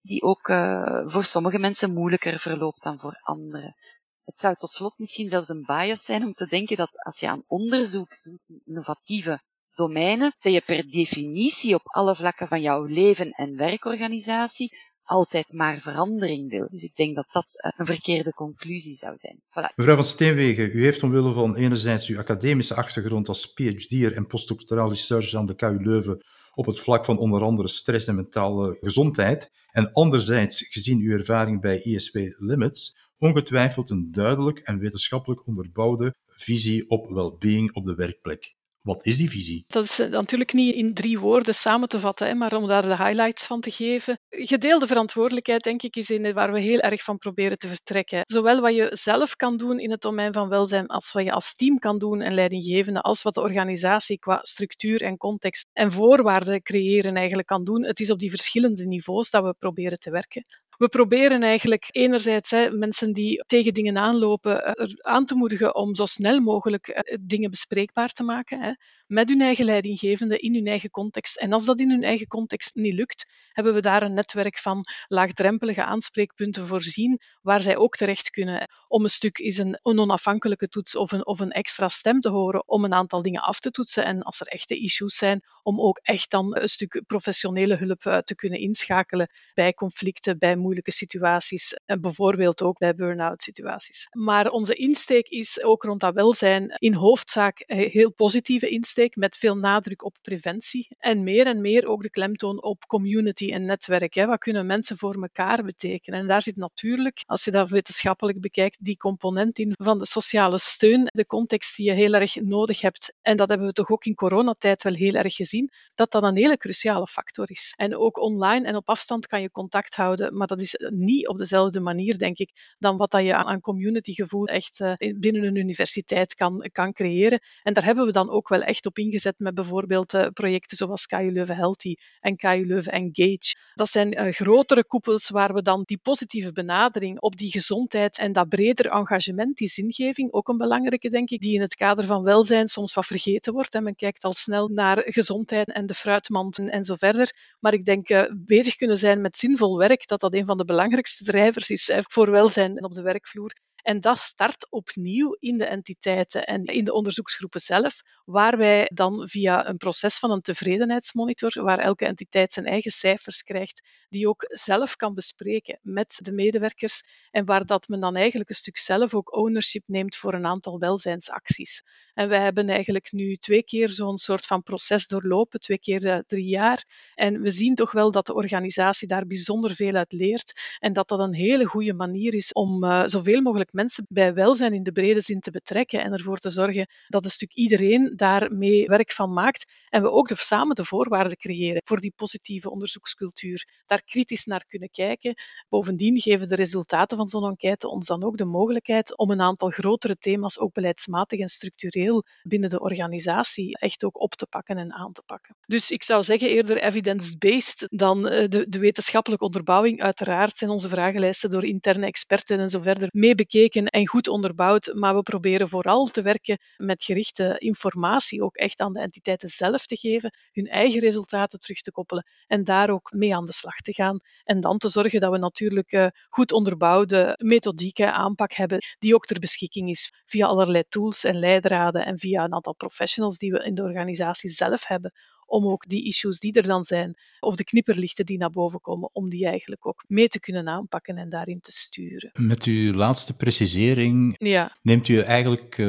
die ook uh, voor sommige mensen moeilijker verloopt dan voor anderen. Het zou tot slot misschien zelfs een bias zijn om te denken dat als je aan onderzoek doet, innovatieve domeinen dat je per definitie op alle vlakken van jouw leven en werkorganisatie altijd maar verandering wil. Dus ik denk dat dat eh, een verkeerde conclusie zou zijn. Voilà. Mevrouw van Steenwegen, u heeft omwille van enerzijds uw academische achtergrond als PhD'er en postdoctoraal researcher aan de KU Leuven op het vlak van onder andere stress en mentale gezondheid, en anderzijds gezien uw ervaring bij ISW Limits, ongetwijfeld een duidelijk en wetenschappelijk onderbouwde visie op well-being op de werkplek. Wat is die visie? Dat is eh, natuurlijk niet in drie woorden samen te vatten, maar om daar de highlights van te geven. Gedeelde verantwoordelijkheid, denk ik, is in waar we heel erg van proberen te vertrekken. Zowel wat je zelf kan doen in het domein van welzijn, als wat je als team kan doen en leidinggevende, als wat de organisatie qua structuur en context en voorwaarden creëren eigenlijk kan doen. Het is op die verschillende niveaus dat we proberen te werken. We proberen eigenlijk enerzijds hè, mensen die tegen dingen aanlopen, eh, aan te moedigen om zo snel mogelijk eh, dingen bespreekbaar te maken. Hè met hun eigen leidinggevende in hun eigen context. En als dat in hun eigen context niet lukt, hebben we daar een netwerk van laagdrempelige aanspreekpunten voorzien, waar zij ook terecht kunnen om een stuk is een, onafhankelijke toets of een, of een extra stem te horen om een aantal dingen af te toetsen. En als er echte issues zijn, om ook echt dan een stuk professionele hulp eh, te kunnen inschakelen bij conflicten, bij moeilijke situaties en bijvoorbeeld ook bij burn-out situaties. Maar onze insteek is ook rond dat welzijn in hoofdzaak eh, heel positieve insteek met veel nadruk op preventie en meer en meer ook de klemtoon op community en netwerk. Wat kunnen mensen voor elkaar betekenen? En daar zit natuurlijk, als je dat wetenschappelijk bekijkt, die component in van de sociale steun, de context die je heel erg nodig hebt. En dat hebben we toch ook in coronatijd wel heel erg gezien, dat dat een hele cruciale factor is. En ook online en op afstand kan je contact houden, maar dat is niet op dezelfde manier, denk ik, dan wat dat je aan communitygevoel echt binnen een universiteit kan, kan creëren. En daar hebben we dan ook wel echt op ingezet met bijvoorbeeld projecten zoals KU Leuven Healthy en KU Leuven Engage. Dat zijn grotere koepels waar we dan die positieve benadering op die gezondheid en dat breder engagement, die zingeving, ook een belangrijke, denk ik, die in het kader van welzijn soms wat vergeten wordt. En men kijkt al snel naar gezondheid en de fruitmand en zo verder. Maar ik denk uh, bezig kunnen zijn met zinvol werk, dat dat een van de belangrijkste drijvers is voor welzijn op de werkvloer. En dat start opnieuw in de entiteiten en in de onderzoeksgroepen zelf, waar wij dan via een proces van een tevredenheidsmonitor, waar elke entiteit zijn eigen cijfers krijgt, die ook zelf kan bespreken met de medewerkers en waar dat men dan eigenlijk een stuk zelf ook ownership neemt voor een aantal welzijnsacties. En wij hebben eigenlijk nu twee keer zo'n soort van proces doorlopen, twee keer uh, drie jaar. En we zien toch wel dat de organisatie daar bijzonder veel uit leert en dat dat een hele goede manier is om uh, zoveel mogelijk mensen bij welzijn in de brede zin te betrekken en ervoor te zorgen dat een stuk iedereen daarmee werk van maakt en we ook de, samen de voorwaarden creëren voor die positieve onderzoekscultuur. Daar kritisch naar kunnen kijken. Bovendien geven de resultaten van zo'n enquête ons dan ook de mogelijkheid om een aantal grotere thema's, ook beleidsmatig en structureel, binnen de organisatie echt ook op te pakken en aan te pakken. Dus ik zou zeggen eerder evidence-based dan eh, de, de wetenschappelijke onderbouwing. Uiteraard zijn onze vragenlijsten door interne experten en zo verder mee bekeken en goed onderbouwd, maar we proberen vooral te werken met gerichte informatie ook echt aan de entiteiten zelf te geven, hun eigen resultaten terug te koppelen en daar ook mee aan de slag te gaan. En dan te zorgen dat we natuurlijk uh, goed onderbouwde methodieke aanpak hebben, die ook ter beschikking is via allerlei tools en leidraden en via een aantal professionals die we in de organisatie zelf hebben om ook die issues die er dan zijn, of de knipperlichten die naar boven komen, om die eigenlijk ook mee te kunnen aanpakken en daarin te sturen. Met uw laatste precisering ja. neemt u eigenlijk uh,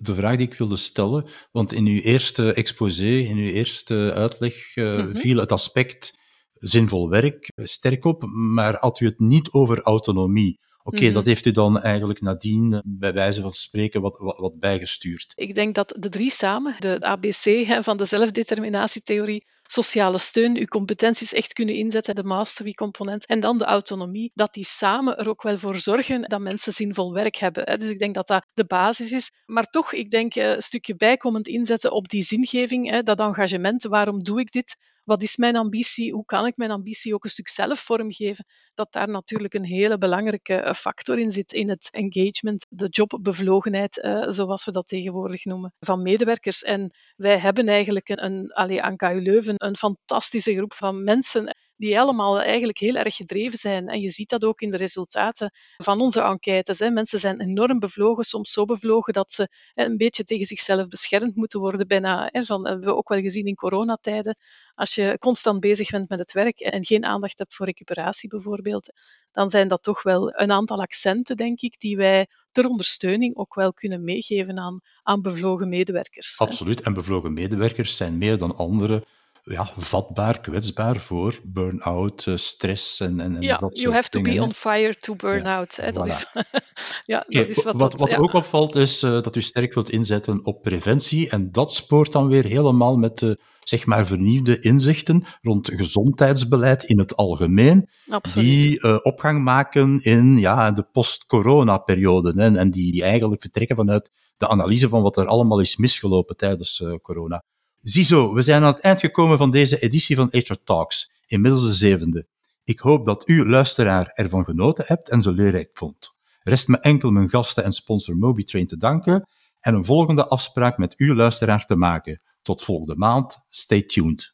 de vraag die ik wilde stellen, want in uw eerste exposé, in uw eerste uitleg, uh, mm -hmm. viel het aspect zinvol werk sterk op, maar had u het niet over autonomie. Oké, okay, mm dat heeft u dan eigenlijk nadien, eh, bij wijze van spreken, wat, wat, wat, bijgestuurd. Ik denk dat de drie samen, de ABC hè, van de zelfdeterminatietheorie, sociale steun, uw competenties echt kunnen inzetten, de mastery-component, en dan de autonomie, dat die samen er ook wel voor zorgen dat mensen zinvol werk hebben. Dus ik denk dat dat de basis is. Maar toch, ik denk eh, een stukje bijkomend inzetten op die zingeving, dat engagement. Waarom doe ik dit? Wat is mijn ambitie? Hoe kan ik mijn ambitie ook een stuk zelf vormgeven? Dat daar natuurlijk een hele belangrijke eh, factor in zit, in het engagement, de jobbevlogenheid, uh, zoals we dat tegenwoordig noemen, van medewerkers. En wij hebben eigenlijk een, een aan KU Leuven een fantastische groep van mensen die allemaal eigenlijk heel erg gedreven zijn. En je ziet dat ook in de resultaten van onze enquêtes. Hè. Mensen zijn enorm bevlogen, soms zo bevlogen dat ze een beetje tegen zichzelf beschermd moeten worden. Bijna, hè, van, hebben we ook wel gezien in coronatijden. Als je constant bezig bent met het werk en geen aandacht hebt voor recuperatie bijvoorbeeld, dan zijn dat toch wel een aantal accenten, denk ik, die wij ter ondersteuning ook wel kunnen meegeven aan, aan bevlogen medewerkers. Absoluut. En bevlogen medewerkers zijn meer dan anderen ja, vatbaar, kwetsbaar voor burn-out, uh, stress en, en, en ja, dat you have to dingen, be on fire to burn ja, out. Hè? Dat, voilà. is, ja, dat is wat, wat, dat, wat ja. ook opvalt is uh, dat u sterk wilt inzetten op preventie en dat spoort dan weer helemaal met de zeg maar vernieuwde inzichten rond gezondheidsbeleid in het algemeen, Absoluut. die uh, opgang maken in ja, de post-corona-periode en, en die, die eigenlijk vertrekken vanuit de analyse van wat er allemaal is misgelopen tijdens uh, corona. Ziezo, we zijn aan het eind gekomen van deze editie van HR Talks, inmiddels de zevende. Ik hoop dat u, luisteraar, ervan genoten hebt en zo leerrijk vond. Rest me enkel mijn gasten en sponsor MobiTrain te danken en een volgende afspraak met u, luisteraar, te maken. Tot volgende maand. Stay tuned.